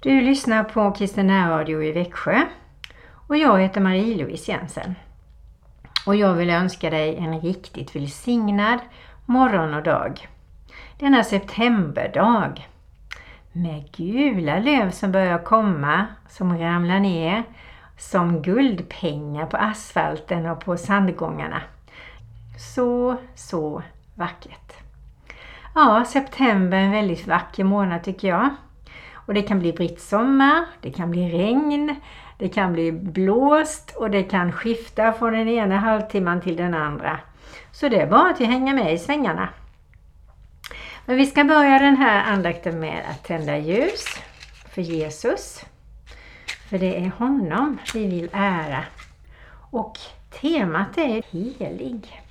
Du lyssnar på Kristina Radio i Växjö och jag heter Marie-Louise Jensen. Och jag vill önska dig en riktigt välsignad morgon och dag. Denna septemberdag med gula löv som börjar komma, som ramlar ner som guldpengar på asfalten och på sandgångarna. Så, så vackert. Ja, september är en väldigt vacker månad tycker jag. Och det kan bli brittsommar, det kan bli regn, det kan bli blåst och det kan skifta från den ena halvtimman till den andra. Så det är bara att hänga med i svängarna. Men vi ska börja den här andakten med att tända ljus för Jesus. För det är honom vi vill ära. Och temat är helig.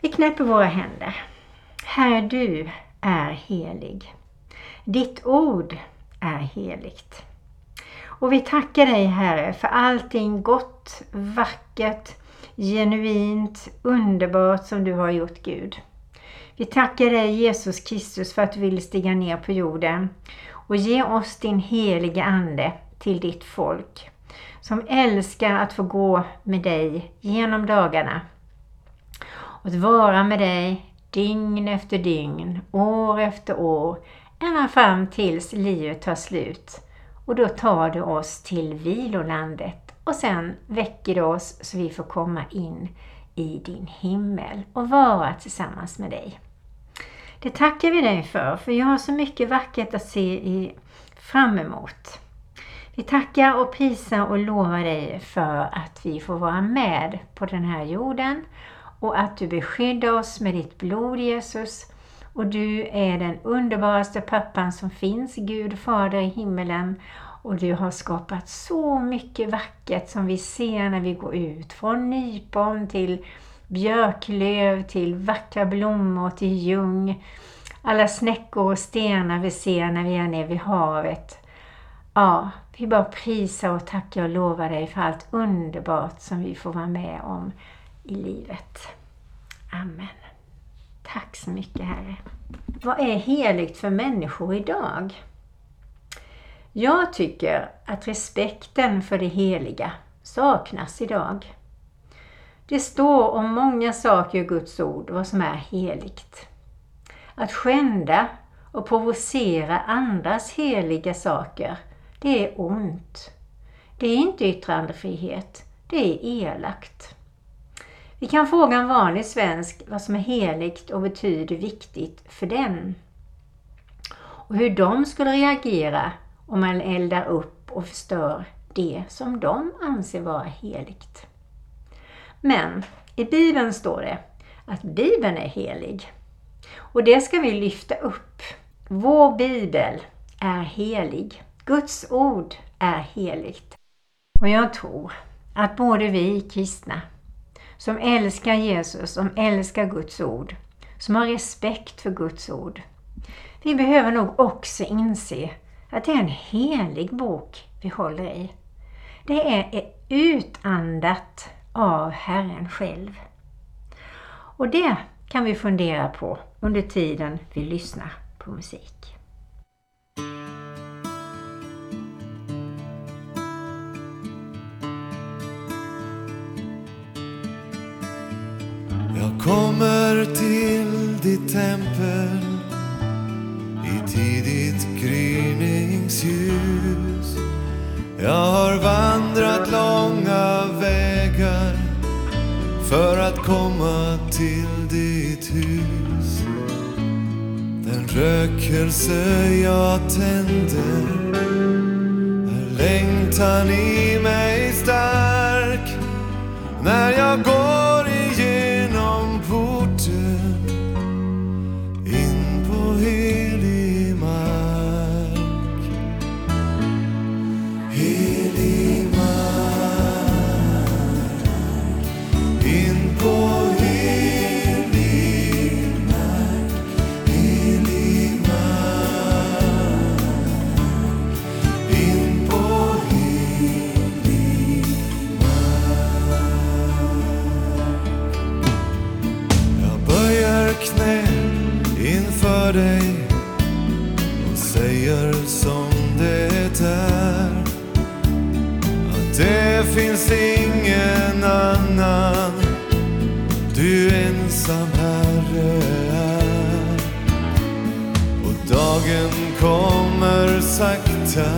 Vi knäpper våra händer. Herre, du är helig. Ditt ord är heligt. Och vi tackar dig Herre för allting gott, vackert, genuint, underbart som du har gjort Gud. Vi tackar dig Jesus Kristus för att du vill stiga ner på jorden och ge oss din heliga Ande till ditt folk som älskar att få gå med dig genom dagarna och att vara med dig dygn efter dygn, år efter år, ända fram tills livet tar slut. Och då tar du oss till vilolandet och sen väcker du oss så vi får komma in i din himmel och vara tillsammans med dig. Det tackar vi dig för, för jag har så mycket vackert att se i, fram emot. Vi tackar och prisar och lovar dig för att vi får vara med på den här jorden och att du beskyddar oss med ditt blod Jesus. Och du är den underbaraste pappan som finns, Gud Fader i himmelen. Och du har skapat så mycket vackert som vi ser när vi går ut. Från nypon till björklöv till vackra blommor till ljung. Alla snäckor och stenar vi ser när vi är nere vid havet. Ja, vi bara prisar och tackar och lovar dig för allt underbart som vi får vara med om i livet. Amen. Tack så mycket Herre. Vad är heligt för människor idag? Jag tycker att respekten för det heliga saknas idag. Det står om många saker i Guds ord vad som är heligt. Att skända och provocera andras heliga saker, det är ont. Det är inte yttrandefrihet, det är elakt. Vi kan fråga en vanlig svensk vad som är heligt och betyder viktigt för den. Och hur de skulle reagera om man eldar upp och förstör det som de anser vara heligt. Men i Bibeln står det att Bibeln är helig. Och det ska vi lyfta upp. Vår Bibel är helig. Guds ord är heligt. Och jag tror att både vi kristna som älskar Jesus, som älskar Guds ord, som har respekt för Guds ord. Vi behöver nog också inse att det är en helig bok vi håller i. Det är utandat av Herren själv. Och det kan vi fundera på under tiden vi lyssnar på musik. Ditt tempel i tidigt gryningsljus. Jag har vandrat långa vägar för att komma till ditt hus. Den rökelse jag tänder är längtan i mig stark när jag går kommer sakta,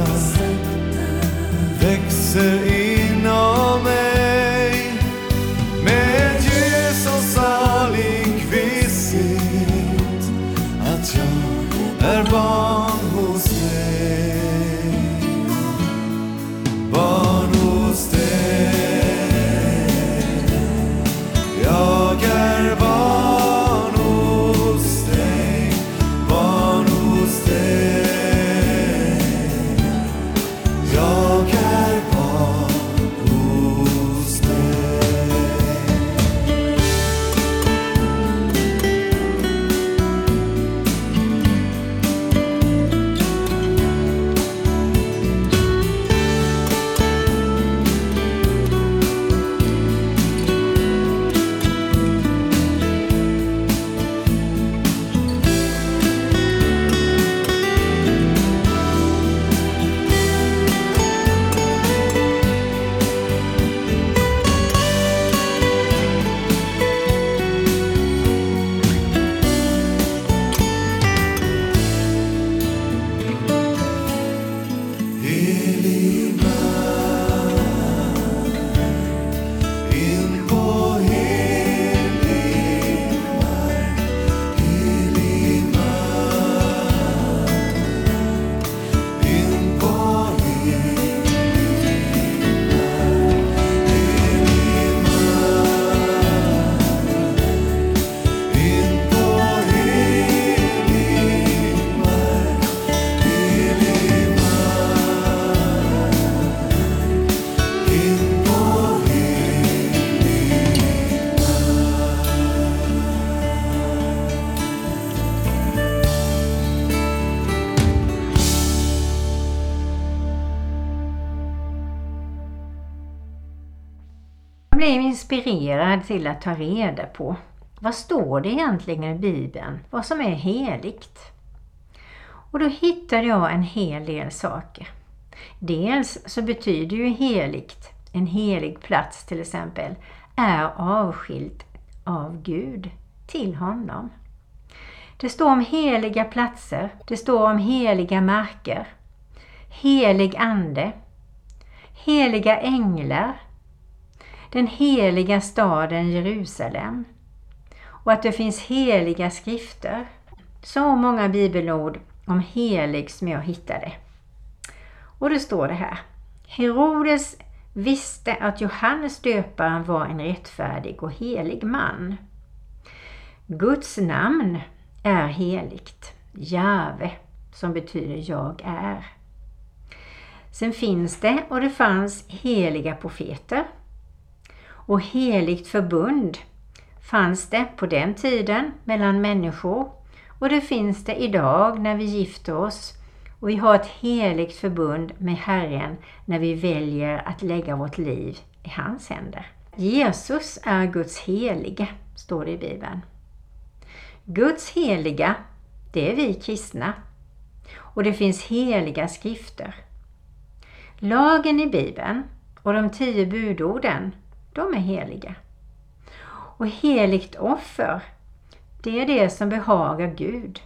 växer inom mig blev inspirerad till att ta reda på vad står det egentligen i Bibeln, vad som är heligt. Och då hittade jag en hel del saker. Dels så betyder ju heligt, en helig plats till exempel, är avskilt av Gud till honom. Det står om heliga platser, det står om heliga marker, helig ande, heliga änglar, den heliga staden Jerusalem och att det finns heliga skrifter. Så många bibelord om helig som jag hittade. Och det står det här. Herodes visste att Johannes döparen var en rättfärdig och helig man. Guds namn är heligt. Jave, som betyder jag är. Sen finns det och det fanns heliga profeter. Och heligt förbund fanns det på den tiden mellan människor och det finns det idag när vi gifter oss och vi har ett heligt förbund med Herren när vi väljer att lägga vårt liv i hans händer. Jesus är Guds helige, står det i Bibeln. Guds heliga, det är vi kristna. Och det finns heliga skrifter. Lagen i Bibeln och de tio budorden, de är heliga. Och heligt offer, det är det som behagar Gud.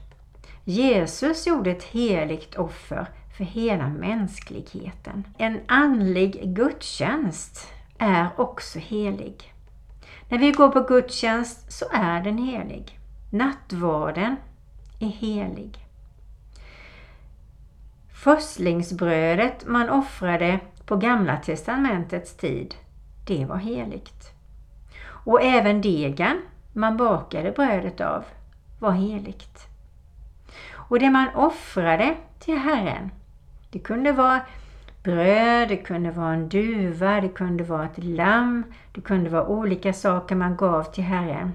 Jesus gjorde ett heligt offer för hela mänskligheten. En andlig gudstjänst är också helig. När vi går på gudstjänst så är den helig. Nattvarden är helig. Förstlingsbrödet man offrade på Gamla testamentets tid, det var heligt. Och även degen man bakade brödet av var heligt. Och det man offrade till Herren, det kunde vara bröd, det kunde vara en duva, det kunde vara ett lamm, det kunde vara olika saker man gav till Herren.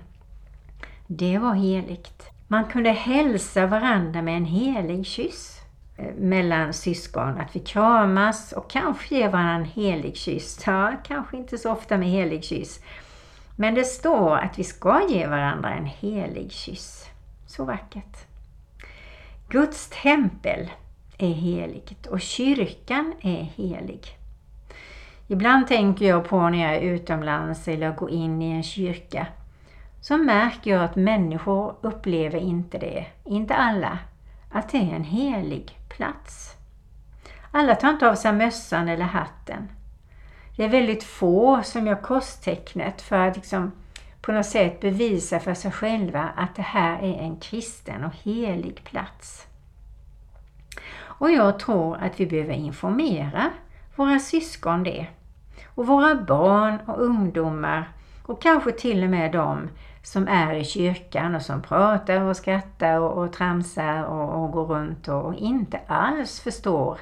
Det var heligt. Man kunde hälsa varandra med en helig kyss Eh, mellan syskon, att vi kramas och kanske ger varandra en helig kyss. Ja, kanske inte så ofta med helig kyss. Men det står att vi ska ge varandra en helig kyss. Så vackert. Guds tempel är heligt och kyrkan är helig. Ibland tänker jag på när jag är utomlands eller går in i en kyrka. Så märker jag att människor upplever inte det, inte alla, att det är en helig plats. Alla tar inte av sig mössan eller hatten. Det är väldigt få som gör korstecknet för att liksom på något sätt bevisa för sig själva att det här är en kristen och helig plats. Och jag tror att vi behöver informera våra syskon det. Och våra barn och ungdomar och kanske till och med de som är i kyrkan och som pratar och skrattar och, och tramsar och, och går runt och, och inte alls förstår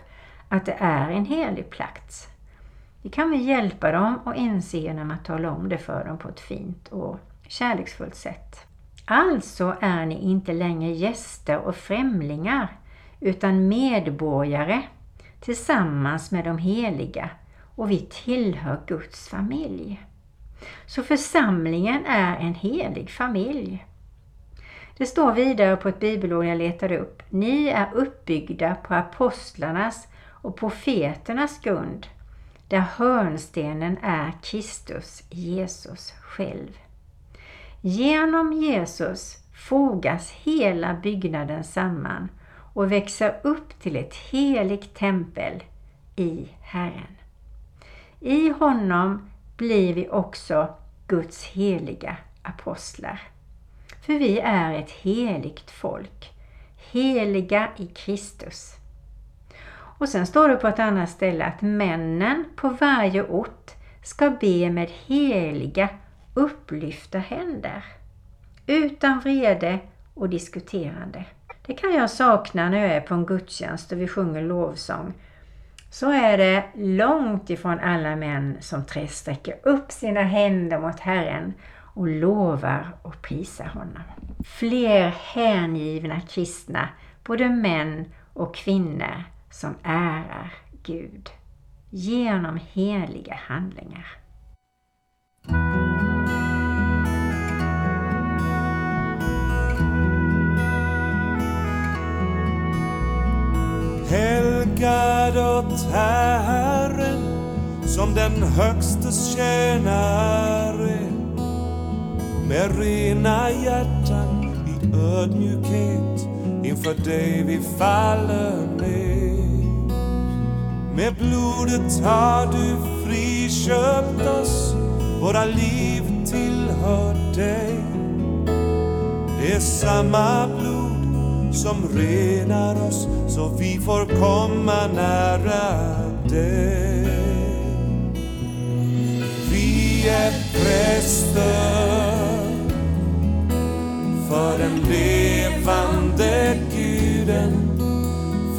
att det är en helig plats. Det kan vi hjälpa dem att inse genom att tala om det för dem på ett fint och kärleksfullt sätt. Alltså är ni inte längre gäster och främlingar utan medborgare tillsammans med de heliga och vi tillhör Guds familj. Så församlingen är en helig familj. Det står vidare på ett bibelord jag letade upp. Ni är uppbyggda på apostlarnas och profeternas grund, där hörnstenen är Kristus Jesus själv. Genom Jesus fogas hela byggnaden samman och växer upp till ett heligt tempel i Herren. I honom blir vi också Guds heliga apostlar. För vi är ett heligt folk, heliga i Kristus. Och sen står det på ett annat ställe att männen på varje ort ska be med heliga upplyfta händer. Utan vrede och diskuterande. Det kan jag sakna när jag är på en gudstjänst och vi sjunger lovsång. Så är det långt ifrån alla män som sträcker upp sina händer mot Herren och lovar och prisar honom. Fler hängivna kristna, både män och kvinnor, som ärar Gud genom heliga handlingar. Helgad åt Herren som den högstes tjänare med rena hjärtan i ödmjukhet inför dig vi faller ner. Med blodet har du friköpt oss, våra liv tillhör dig. Det är samma blod som renar oss så vi får komma nära dig. Vi är präster för den levande Guden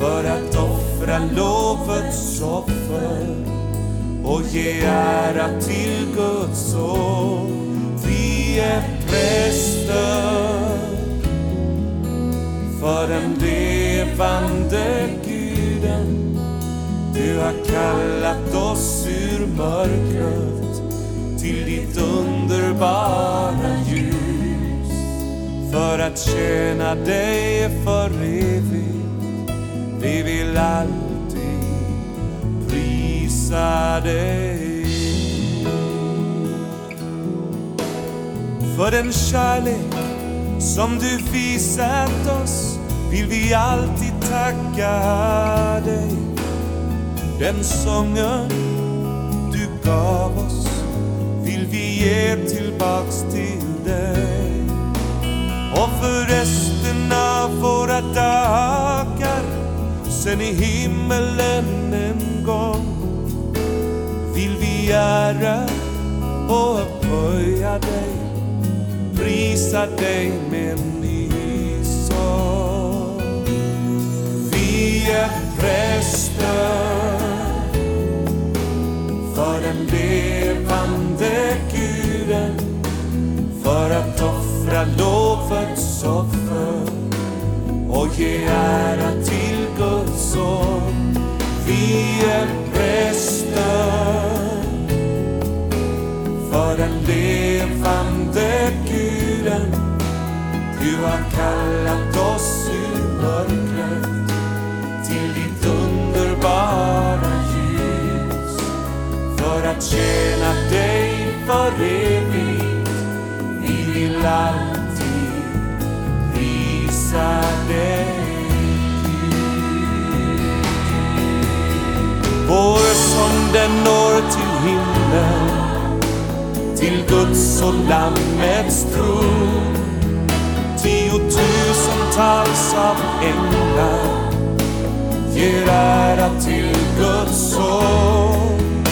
för att offra lovets offer och ge ära till Guds son. Vi är präster för den levande Guden. Du har kallat oss ur mörkret till ditt underbara ljus för att tjäna dig för evigt. Vi vill alltid prisa dig. För den kärlek som du visat oss vill vi alltid tacka dig. Den sången du gav oss vill vi ge tillbaks till dig. Och för resten av våra dagar sen i himmelen en gång vill vi ära och upphöja dig prisa dig med ny sång. Vi är präster för den levande Guden för att offra lovets offer och ge ära till Guds son. Vi är präster för den levande Guden har kallat oss ur mörkret till ditt underbara ljus för att tjäna dig för evigt. Vi vill alltid prisa dig. Vår sång den når till himlen, till Guds och Lammets tron tals av änglar ger ära till Guds son.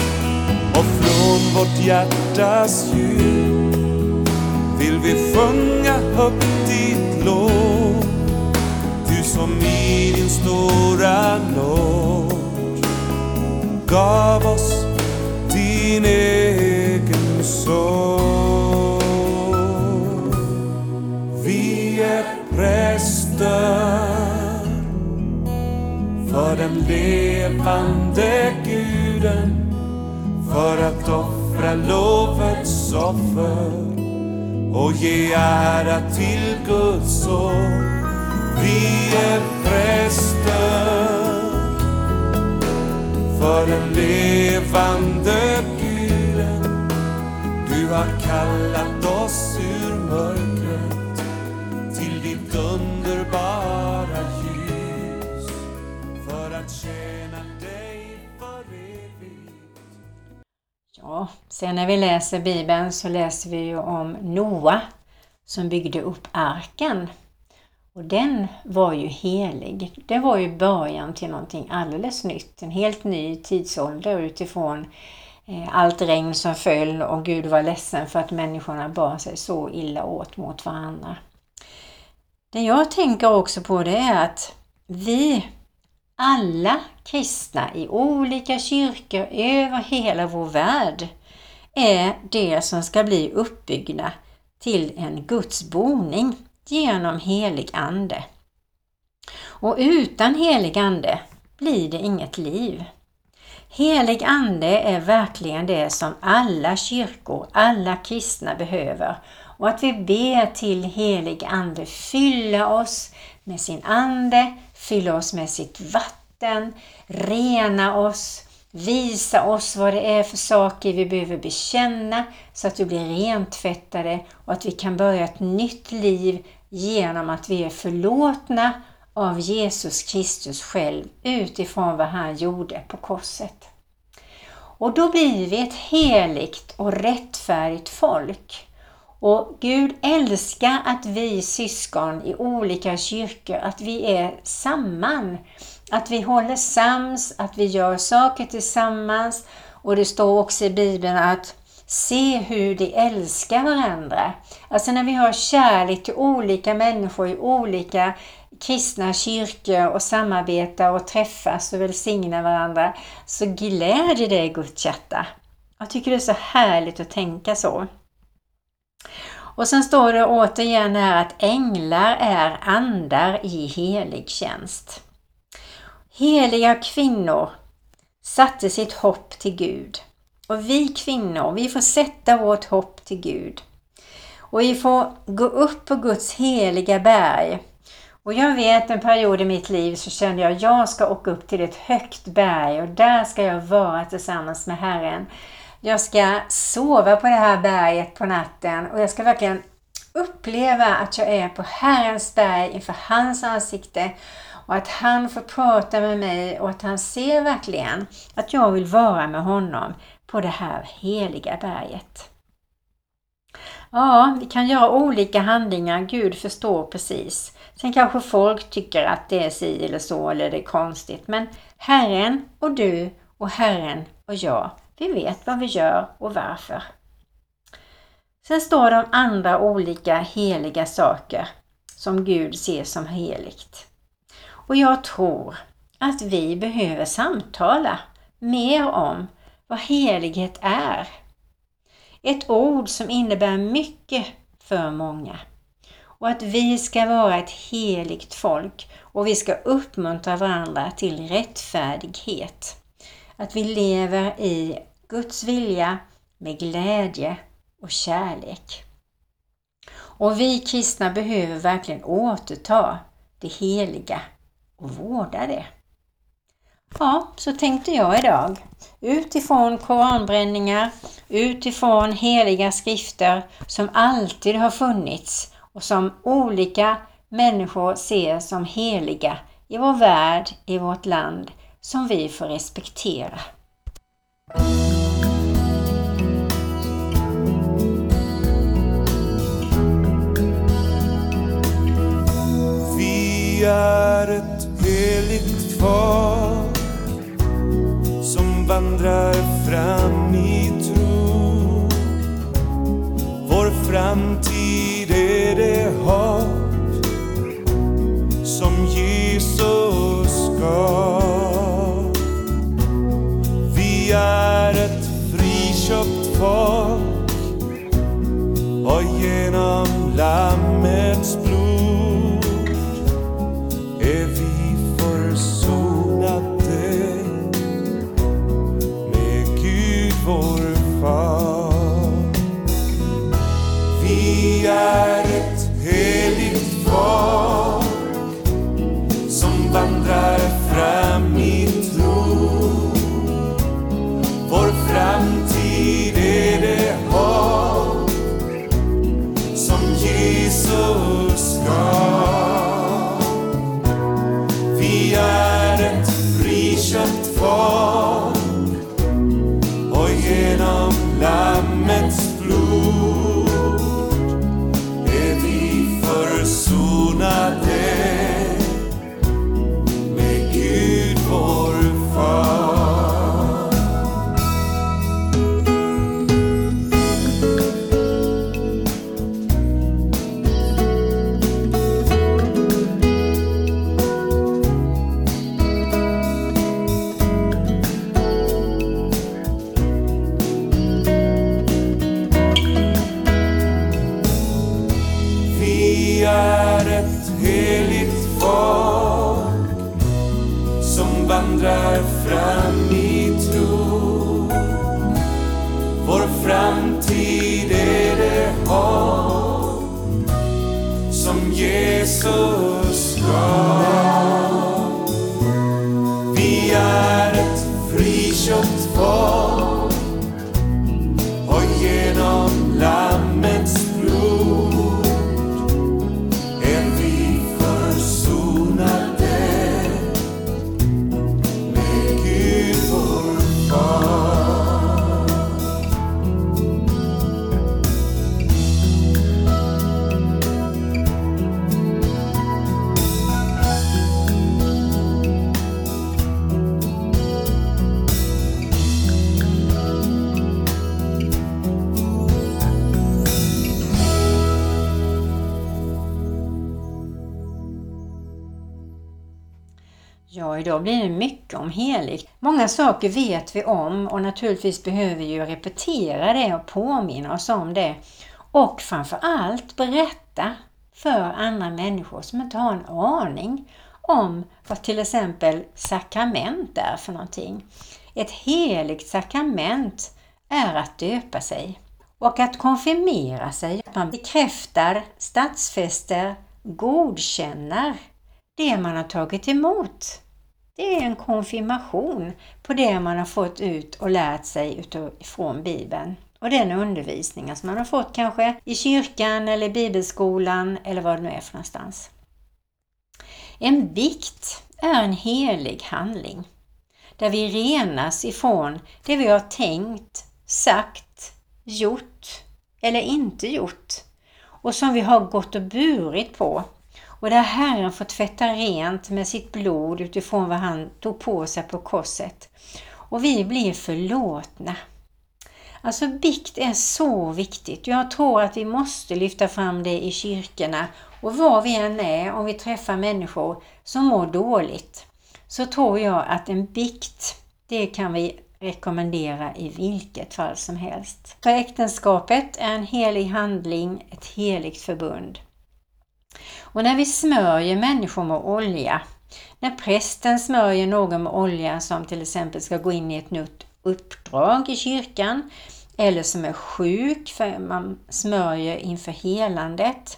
Och från vårt hjärtas djup vill vi sjunga högt ditt lov. Du som i din stora nåd gav oss din egen son. Den levande guden för att offra lovets offer och ge ära till Guds son. Vi är präster för den levande guden. Du har kallat oss ur mörkret Ja, sen när vi läser Bibeln så läser vi ju om Noa som byggde upp arken. Och den var ju helig. Det var ju början till någonting alldeles nytt. En helt ny tidsålder utifrån eh, allt regn som föll och Gud var ledsen för att människorna bar sig så illa åt mot varandra. Det jag tänker också på det är att vi alla kristna i olika kyrkor över hela vår värld är det som ska bli uppbyggda till en Guds boning genom helig ande. Och utan helig ande blir det inget liv. Helig ande är verkligen det som alla kyrkor, alla kristna behöver. Och att vi ber till helig ande fylla oss med sin ande, fylla oss med sitt vatten, rena oss, visa oss vad det är för saker vi behöver bekänna så att vi blir rentvättade och att vi kan börja ett nytt liv genom att vi är förlåtna av Jesus Kristus själv utifrån vad han gjorde på korset. Och då blir vi ett heligt och rättfärdigt folk. Och Gud älskar att vi syskon i olika kyrkor, att vi är samman. Att vi håller sams, att vi gör saker tillsammans. Och det står också i Bibeln att se hur de älskar varandra. Alltså när vi har kärlek till olika människor i olika kristna kyrkor och samarbetar och träffas och välsignar varandra så gläder det Guds hjärta. Jag tycker det är så härligt att tänka så. Och sen står det återigen här att änglar är andar i helig tjänst. Heliga kvinnor satte sitt hopp till Gud. Och vi kvinnor, vi får sätta vårt hopp till Gud. Och vi får gå upp på Guds heliga berg. Och jag vet en period i mitt liv så kände jag att jag ska åka upp till ett högt berg och där ska jag vara tillsammans med Herren. Jag ska sova på det här berget på natten och jag ska verkligen uppleva att jag är på Herrens berg inför hans ansikte och att han får prata med mig och att han ser verkligen att jag vill vara med honom på det här heliga berget. Ja, vi kan göra olika handlingar, Gud förstår precis. Sen kanske folk tycker att det är si eller så eller det är konstigt. Men Herren och du och Herren och jag, vi vet vad vi gör och varför. Sen står det om andra olika heliga saker som Gud ser som heligt. Och jag tror att vi behöver samtala mer om vad helighet är. Ett ord som innebär mycket för många. Och att vi ska vara ett heligt folk och vi ska uppmuntra varandra till rättfärdighet. Att vi lever i Guds vilja med glädje och kärlek. Och vi kristna behöver verkligen återta det heliga och vårda det. Ja, så tänkte jag idag. Utifrån koranbränningar, utifrån heliga skrifter som alltid har funnits och som olika människor ser som heliga i vår värld, i vårt land, som vi får respektera. Vi är ett heligt folk som vandrar fram i tro. Vår framtid är det hav genom vandrar fram i tro. Vår framtid är det hopp som Jesus gav. Ja, idag blir det mycket om heligt. Många saker vet vi om och naturligtvis behöver vi ju repetera det och påminna oss om det. Och framför allt berätta för andra människor som inte har en aning om vad till exempel sakrament är för någonting. Ett heligt sakrament är att döpa sig och att konfirmera sig. Att man bekräftar, stadsfäster, godkänner det man har tagit emot. Det är en konfirmation på det man har fått ut och lärt sig utifrån Bibeln. Och den undervisningen som man har fått kanske i kyrkan eller bibelskolan eller vad det nu är för någonstans. En bikt är en helig handling där vi renas ifrån det vi har tänkt, sagt, gjort eller inte gjort och som vi har gått och burit på och där Herren får tvätta rent med sitt blod utifrån vad han tog på sig på korset. Och vi blir förlåtna. Alltså bikt är så viktigt. Jag tror att vi måste lyfta fram det i kyrkorna och var vi än är, om vi träffar människor som mår dåligt, så tror jag att en bikt, det kan vi rekommendera i vilket fall som helst. För äktenskapet är en helig handling, ett heligt förbund. Och när vi smörjer människor med olja, när prästen smörjer någon med olja som till exempel ska gå in i ett nytt uppdrag i kyrkan, eller som är sjuk, för man smörjer inför helandet,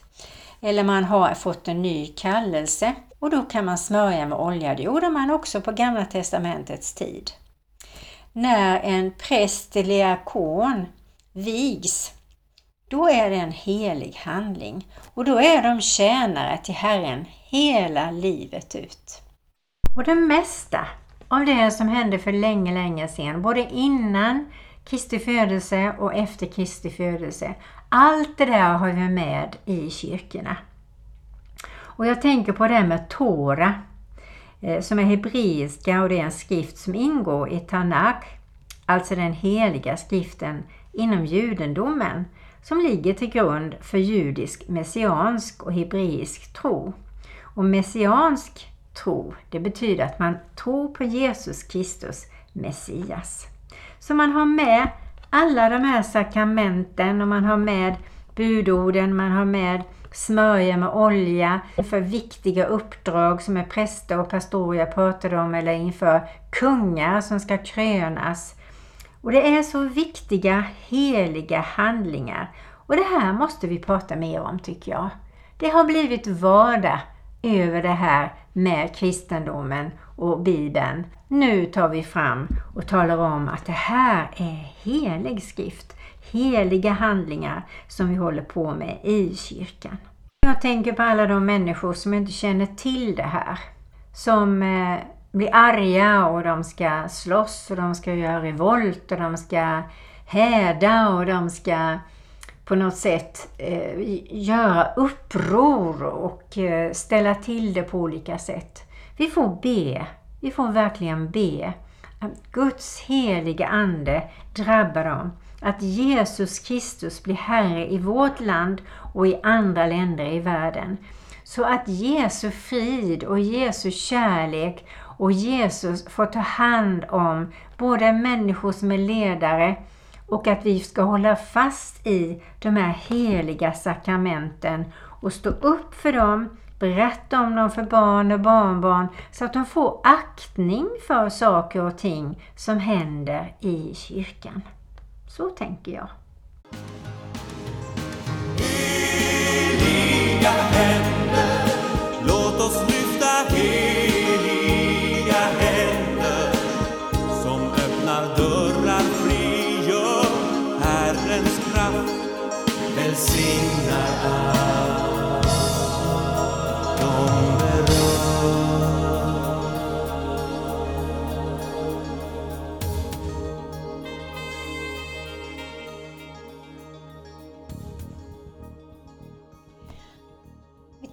eller man har fått en ny kallelse och då kan man smörja med olja. Det gjorde man också på Gamla Testamentets tid. När en präst eller diakon vigs, då är det en helig handling och då är de tjänare till Herren hela livet ut. Och det mesta av det som hände för länge, länge sedan, både innan Kristi födelse och efter Kristi födelse, allt det där har vi med i kyrkorna. Och jag tänker på det med Tora, eh, som är hebreiska och det är en skrift som ingår i Tanakh, alltså den heliga skriften inom judendomen, som ligger till grund för judisk, messiansk och hebreisk tro. Och messiansk tro, det betyder att man tror på Jesus Kristus, Messias. Så man har med alla de här sakramenten och man har med budorden, man har med smörja med olja för viktiga uppdrag som är präster och pastorer jag pratade om eller inför kungar som ska krönas. Och det är så viktiga heliga handlingar och det här måste vi prata mer om tycker jag. Det har blivit vardag över det här med kristendomen och Bibeln. Nu tar vi fram och talar om att det här är helig skrift, heliga handlingar som vi håller på med i kyrkan. Jag tänker på alla de människor som inte känner till det här. Som eh, bli blir arga och de ska slåss och de ska göra revolt och de ska häda och de ska på något sätt eh, göra uppror och eh, ställa till det på olika sätt. Vi får be. Vi får verkligen be. Att Guds heliga Ande drabbar dem. Att Jesus Kristus blir Herre i vårt land och i andra länder i världen. Så att Jesu frid och Jesu kärlek och Jesus får ta hand om både människor som är ledare och att vi ska hålla fast i de här heliga sakramenten och stå upp för dem, berätta om dem för barn och barnbarn så att de får aktning för saker och ting som händer i kyrkan. Så tänker jag. Heliga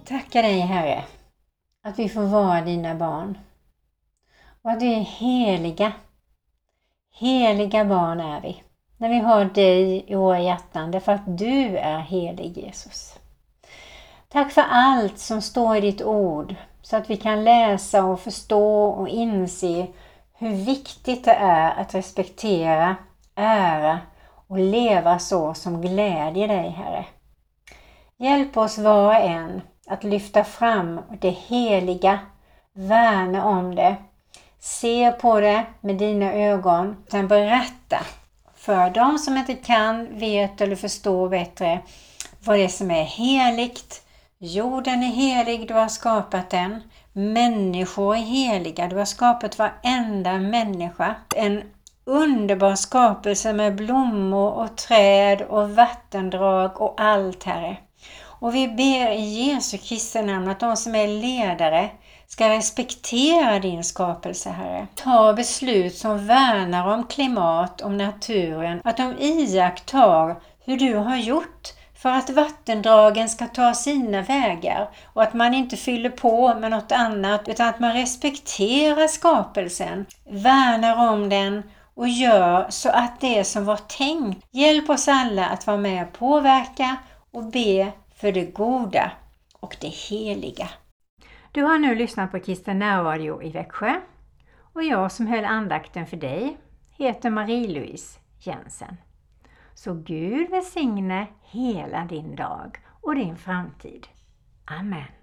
tackar dig Herre att vi får vara dina barn och att vi är heliga. Heliga barn är vi när vi har dig i våra hjärtan därför att du är helig Jesus. Tack för allt som står i ditt ord så att vi kan läsa och förstå och inse hur viktigt det är att respektera, ära och leva så som glädjer dig Herre. Hjälp oss var och en att lyfta fram det heliga, värna om det, se på det med dina ögon, sen berätta för de som inte kan, vet eller förstår bättre vad det är som är heligt. Jorden är helig, du har skapat den. Människor är heliga, du har skapat varenda människa. En underbar skapelse med blommor och träd och vattendrag och allt, Herre. Och vi ber i Jesu Kristi namn att de som är ledare ska respektera din skapelse, Herre. Ta beslut som värnar om klimat, om naturen, att de iakttar hur du har gjort för att vattendragen ska ta sina vägar och att man inte fyller på med något annat utan att man respekterar skapelsen, värnar om den och gör så att det som var tänkt. Hjälp oss alla att vara med och påverka och be för det goda och det heliga. Du har nu lyssnat på Kristen närradio i Växjö och jag som höll andakten för dig heter Marie-Louise Jensen. Så Gud välsigne hela din dag och din framtid. Amen.